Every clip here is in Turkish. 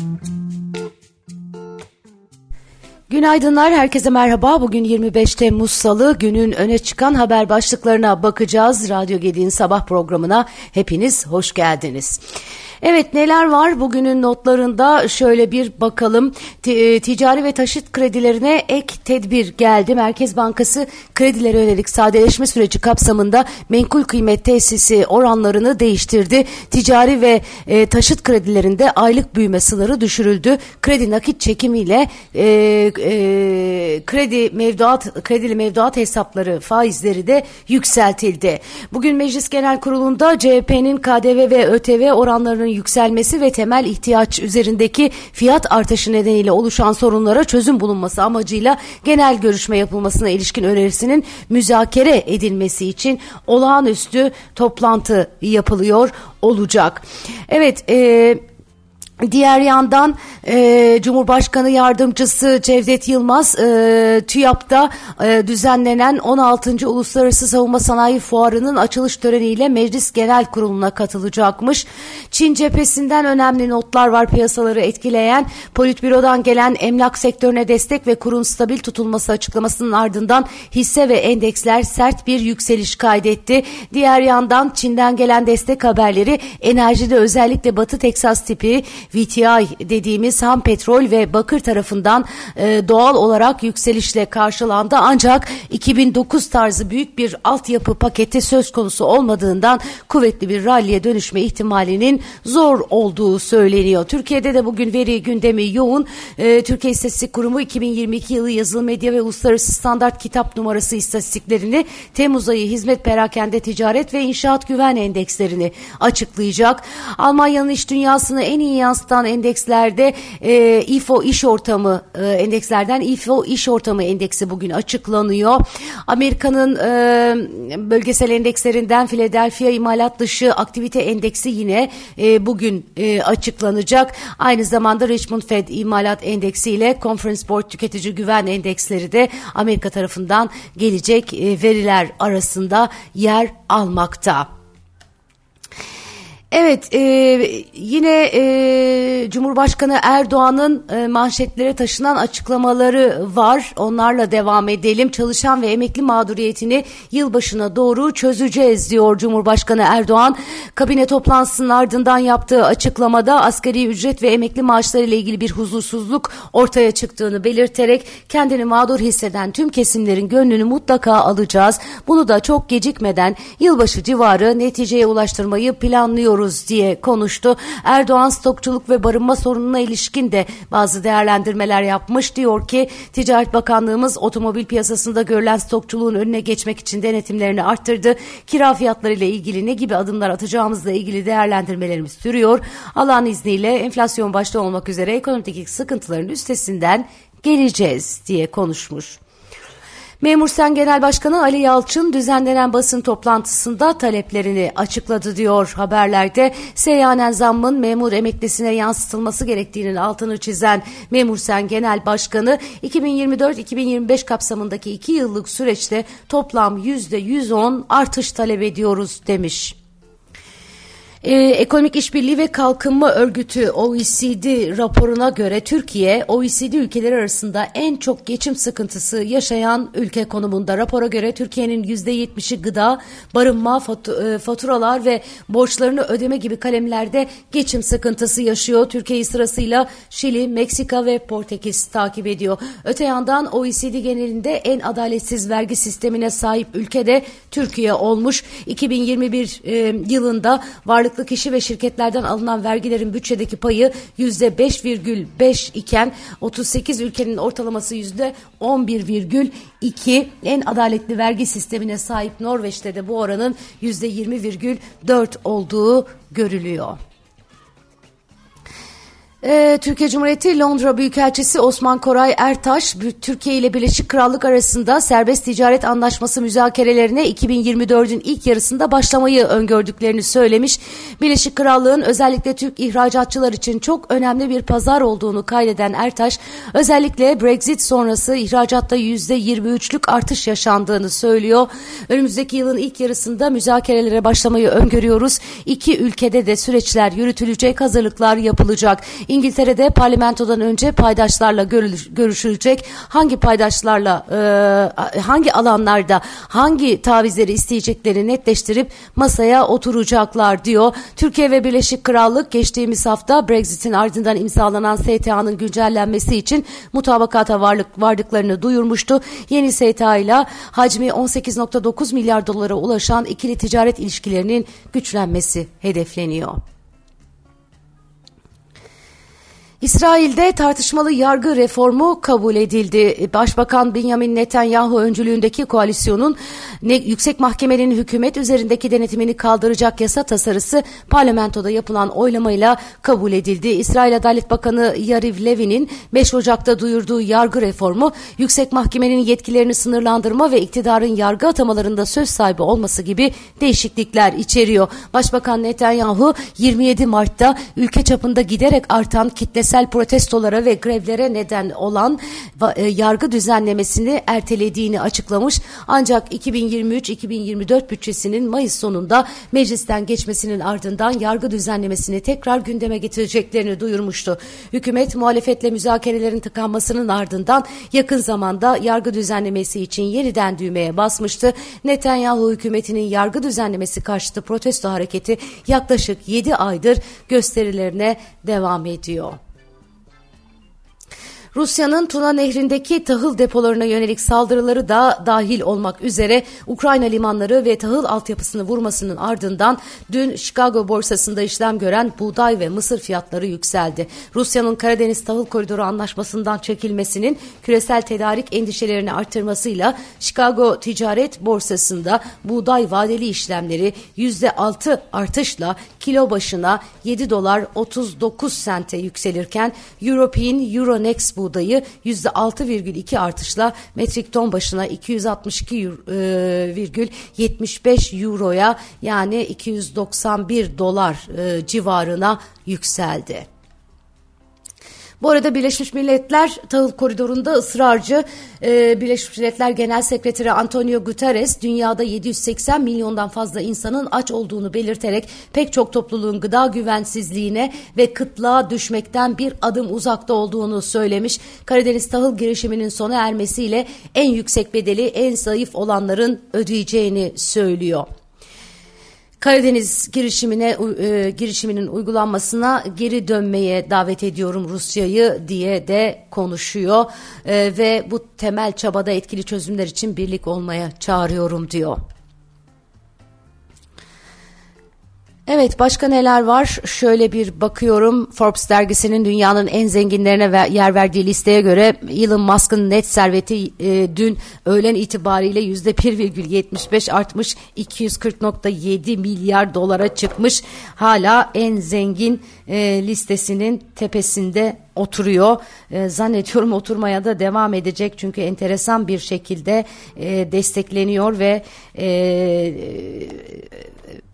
Mm-hmm. Günaydınlar, herkese merhaba. Bugün 25 Temmuz Salı, günün öne çıkan haber başlıklarına bakacağız. Radyo Gedi'nin sabah programına hepiniz hoş geldiniz. Evet neler var bugünün notlarında şöyle bir bakalım. E, ticari ve taşıt kredilerine ek tedbir geldi. Merkez Bankası kredilere yönelik sadeleşme süreci kapsamında menkul kıymet tesisi oranlarını değiştirdi. Ticari ve e, taşıt kredilerinde aylık büyüme sınırı düşürüldü. Kredi nakit çekimiyle e, e, kredi mevduat kredili mevduat hesapları faizleri de yükseltildi. Bugün Meclis Genel Kurulu'nda CHP'nin KDV ve ÖTV oranlarının yükselmesi ve temel ihtiyaç üzerindeki fiyat artışı nedeniyle oluşan sorunlara çözüm bulunması amacıyla genel görüşme yapılmasına ilişkin önerisinin müzakere edilmesi için olağanüstü toplantı yapılıyor olacak. Evet, e, Diğer yandan e, Cumhurbaşkanı Yardımcısı Cevdet Yılmaz e, TÜYAP'ta e, düzenlenen 16. Uluslararası Savunma Sanayi Fuarı'nın açılış töreniyle Meclis Genel Kurulu'na katılacakmış. Çin cephesinden önemli notlar var piyasaları etkileyen. Politbüro'dan gelen emlak sektörüne destek ve kurun stabil tutulması açıklamasının ardından hisse ve endeksler sert bir yükseliş kaydetti. Diğer yandan Çin'den gelen destek haberleri enerjide özellikle Batı Teksas tipi VTI dediğimiz ham petrol ve bakır tarafından e, doğal olarak yükselişle karşılandı. Ancak 2009 tarzı büyük bir altyapı paketi söz konusu olmadığından kuvvetli bir ralliye dönüşme ihtimalinin zor olduğu söyleniyor. Türkiye'de de bugün veri gündemi yoğun. E, Türkiye İstatistik Kurumu 2022 yılı yazılı medya ve uluslararası standart kitap numarası istatistiklerini Temmuz ayı hizmet perakende ticaret ve inşaat güven endekslerini açıklayacak. Almanya'nın iş dünyasını en iyi yansıtan endekslerde e, İFO iş ortamı e, endekslerden İFO iş ortamı endeksi bugün açıklanıyor. Amerika'nın e, bölgesel endekslerinden Philadelphia imalat dışı aktivite endeksi yine e, bugün e, açıklanacak. Aynı zamanda Richmond Fed imalat endeksi ile Conference Board tüketici güven endeksleri de Amerika tarafından gelecek e, veriler arasında yer almakta. Evet e, yine e, Cumhurbaşkanı Erdoğan'ın e, manşetlere taşınan açıklamaları var. Onlarla devam edelim. Çalışan ve emekli mağduriyetini yılbaşına doğru çözeceğiz diyor Cumhurbaşkanı Erdoğan. Kabine toplantısının ardından yaptığı açıklamada asgari ücret ve emekli maaşları ile ilgili bir huzursuzluk ortaya çıktığını belirterek kendini mağdur hisseden tüm kesimlerin gönlünü mutlaka alacağız. Bunu da çok gecikmeden yılbaşı civarı neticeye ulaştırmayı planlıyoruz ediyoruz diye konuştu. Erdoğan stokçuluk ve barınma sorununa ilişkin de bazı değerlendirmeler yapmış. Diyor ki Ticaret Bakanlığımız otomobil piyasasında görülen stokçuluğun önüne geçmek için denetimlerini arttırdı. Kira fiyatları ile ilgili ne gibi adımlar atacağımızla ilgili değerlendirmelerimiz sürüyor. Allah'ın izniyle enflasyon başta olmak üzere ekonomik sıkıntıların üstesinden geleceğiz diye konuşmuş. Memur Sen Genel Başkanı Ali Yalçın düzenlenen basın toplantısında taleplerini açıkladı diyor haberlerde. Seyyanen zammın memur emeklisine yansıtılması gerektiğinin altını çizen Memur Sen Genel Başkanı 2024-2025 kapsamındaki iki yıllık süreçte toplam %110 artış talep ediyoruz demiş. Ee, Ekonomik İşbirliği ve Kalkınma Örgütü OECD raporuna göre Türkiye OECD ülkeleri arasında en çok geçim sıkıntısı yaşayan ülke konumunda. Rapora göre Türkiye'nin %70'i gıda, barınma, e, faturalar ve borçlarını ödeme gibi kalemlerde geçim sıkıntısı yaşıyor. Türkiye'yi sırasıyla Şili, Meksika ve Portekiz takip ediyor. Öte yandan OECD genelinde en adaletsiz vergi sistemine sahip ülke de Türkiye olmuş. 2021 e, yılında varlık varlıklı kişi ve şirketlerden alınan vergilerin bütçedeki payı %5,5 iken 38 ülkenin ortalaması %11,2 en adaletli vergi sistemine sahip Norveç'te de bu oranın %20,4 olduğu görülüyor. Ee, Türkiye Cumhuriyeti Londra Büyükelçisi Osman Koray Ertaş, Türkiye ile Birleşik Krallık arasında serbest ticaret anlaşması müzakerelerine 2024'ün ilk yarısında başlamayı öngördüklerini söylemiş. Birleşik Krallık'ın özellikle Türk ihracatçılar için çok önemli bir pazar olduğunu kaydeden Ertaş, özellikle Brexit sonrası ihracatta %23'lük artış yaşandığını söylüyor. Önümüzdeki yılın ilk yarısında müzakerelere başlamayı öngörüyoruz. İki ülkede de süreçler yürütülecek, hazırlıklar yapılacak. İngiltere'de parlamentodan önce paydaşlarla görüşülecek. Hangi paydaşlarla e, hangi alanlarda hangi tavizleri isteyecekleri netleştirip masaya oturacaklar diyor. Türkiye ve Birleşik Krallık geçtiğimiz hafta Brexit'in ardından imzalanan STA'nın güncellenmesi için mutabakata varlık vardıklarını duyurmuştu. Yeni STA ile hacmi 18.9 milyar dolara ulaşan ikili ticaret ilişkilerinin güçlenmesi hedefleniyor. İsrail'de tartışmalı yargı reformu kabul edildi. Başbakan Benjamin Netanyahu öncülüğündeki koalisyonun ne, yüksek mahkemenin hükümet üzerindeki denetimini kaldıracak yasa tasarısı parlamentoda yapılan oylamayla kabul edildi. İsrail Adalet Bakanı Yariv Levin'in 5 Ocak'ta duyurduğu yargı reformu yüksek mahkemenin yetkilerini sınırlandırma ve iktidarın yargı atamalarında söz sahibi olması gibi değişiklikler içeriyor. Başbakan Netanyahu 27 Mart'ta ülke çapında giderek artan kitlesel kitlesel protestolara ve grevlere neden olan e, yargı düzenlemesini ertelediğini açıklamış. Ancak 2023-2024 bütçesinin Mayıs sonunda meclisten geçmesinin ardından yargı düzenlemesini tekrar gündeme getireceklerini duyurmuştu. Hükümet muhalefetle müzakerelerin tıkanmasının ardından yakın zamanda yargı düzenlemesi için yeniden düğmeye basmıştı. Netanyahu hükümetinin yargı düzenlemesi karşıtı protesto hareketi yaklaşık 7 aydır gösterilerine devam ediyor. Rusya'nın Tuna Nehri'ndeki tahıl depolarına yönelik saldırıları da dahil olmak üzere Ukrayna limanları ve tahıl altyapısını vurmasının ardından dün Chicago borsasında işlem gören buğday ve mısır fiyatları yükseldi. Rusya'nın Karadeniz Tahıl Koridoru anlaşmasından çekilmesinin küresel tedarik endişelerini artırmasıyla Chicago Ticaret Borsası'nda buğday vadeli işlemleri %6 artışla kilo başına 7 dolar 39 sente yükselirken European Euronext buğdayı %6,2 artışla metrik ton başına 262,75 e, euroya yani 291 dolar e, civarına yükseldi. Bu arada Birleşmiş Milletler tahıl koridorunda ısrarcı e, Birleşmiş Milletler Genel Sekreteri Antonio Guterres dünyada 780 milyondan fazla insanın aç olduğunu belirterek pek çok topluluğun gıda güvensizliğine ve kıtlığa düşmekten bir adım uzakta olduğunu söylemiş. Karadeniz tahıl girişiminin sona ermesiyle en yüksek bedeli en zayıf olanların ödeyeceğini söylüyor. Karadeniz girişimine e, girişiminin uygulanmasına geri dönmeye davet ediyorum Rusya'yı diye de konuşuyor e, ve bu temel çabada etkili çözümler için birlik olmaya çağırıyorum diyor. Evet başka neler var? Şöyle bir bakıyorum Forbes dergisinin dünyanın en zenginlerine yer verdiği listeye göre Elon Musk'ın net serveti e, dün öğlen itibariyle yüzde 1,75 artmış 240.7 milyar dolara çıkmış. Hala en zengin e, listesinin tepesinde oturuyor. E, zannediyorum oturmaya da devam edecek çünkü enteresan bir şekilde e, destekleniyor ve e,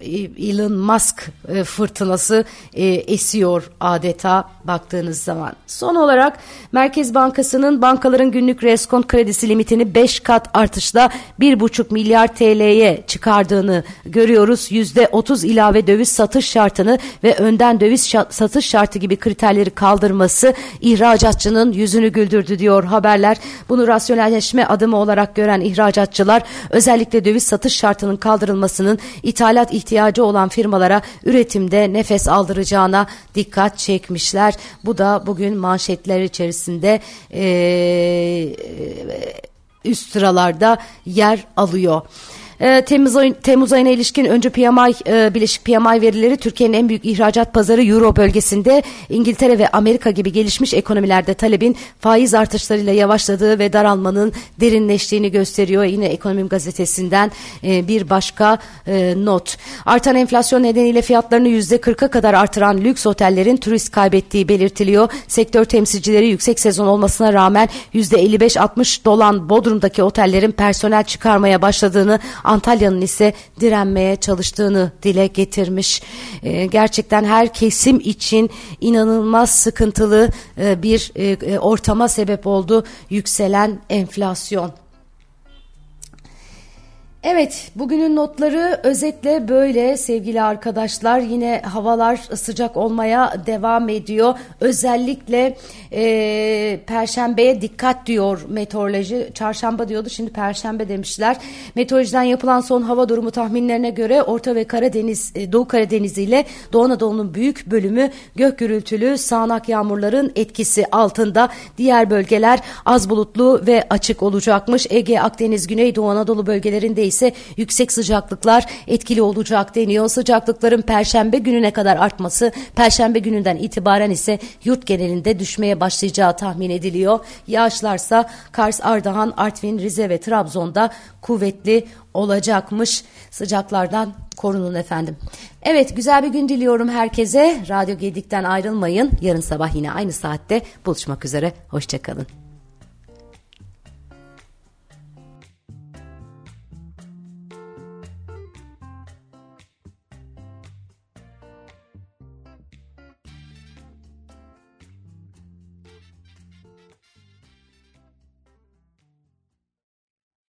Elon Musk e, fırtınası e, esiyor adeta baktığınız zaman. Son olarak Merkez Bankası'nın bankaların günlük reskont kredisi limitini 5 kat artışla 1,5 milyar TL'ye çıkardığını görüyoruz. %30 ilave döviz satış şartını ve önden döviz satış şartı gibi kriterleri kaldırması ihracatçının yüzünü güldürdü diyor haberler. Bunu rasyonelleşme adımı olarak gören ihracatçılar özellikle döviz satış şartının kaldırılmasının ithalat ihtiyacı olan firmalara üretimde nefes aldıracağına dikkat çekmişler. Bu da bugün manşetler içerisinde e, üst sıralarda yer alıyor. E, Temmuz, ayı, Temmuz ayına ilişkin önce PMI, e, Birleşik PMI verileri Türkiye'nin en büyük ihracat pazarı Euro bölgesinde İngiltere ve Amerika gibi gelişmiş ekonomilerde talebin faiz artışlarıyla yavaşladığı ve daralmanın derinleştiğini gösteriyor. Yine Ekonomim gazetesinden e, bir başka e, not. Artan enflasyon nedeniyle fiyatlarını yüzde 40'a kadar artıran lüks otellerin turist kaybettiği belirtiliyor. Sektör temsilcileri yüksek sezon olmasına rağmen yüzde 55-60 dolan Bodrum'daki otellerin personel çıkarmaya başladığını Antalya'nın ise direnmeye çalıştığını dile getirmiş. E, gerçekten her kesim için inanılmaz sıkıntılı e, bir e, e ortama sebep oldu yükselen enflasyon. Evet, bugünün notları özetle böyle sevgili arkadaşlar. Yine havalar sıcak olmaya devam ediyor. Özellikle e, Perşembeye dikkat diyor meteoroloji. Çarşamba diyordu, şimdi Perşembe demişler. Meteorolojiden yapılan son hava durumu tahminlerine göre Orta ve Karadeniz, e, Doğu Karadeniz ile Doğu Anadolu'nun büyük bölümü gök gürültülü sağanak yağmurların etkisi altında. Diğer bölgeler az bulutlu ve açık olacakmış. Ege, Akdeniz, Güneydoğu Anadolu bölgelerinde ise yüksek sıcaklıklar etkili olacak deniyor. Sıcaklıkların perşembe gününe kadar artması, perşembe gününden itibaren ise yurt genelinde düşmeye başlayacağı tahmin ediliyor. Yağışlarsa Kars, Ardahan, Artvin, Rize ve Trabzon'da kuvvetli olacakmış. Sıcaklardan korunun efendim. Evet güzel bir gün diliyorum herkese. Radyo Gedik'ten ayrılmayın. Yarın sabah yine aynı saatte buluşmak üzere. Hoşçakalın.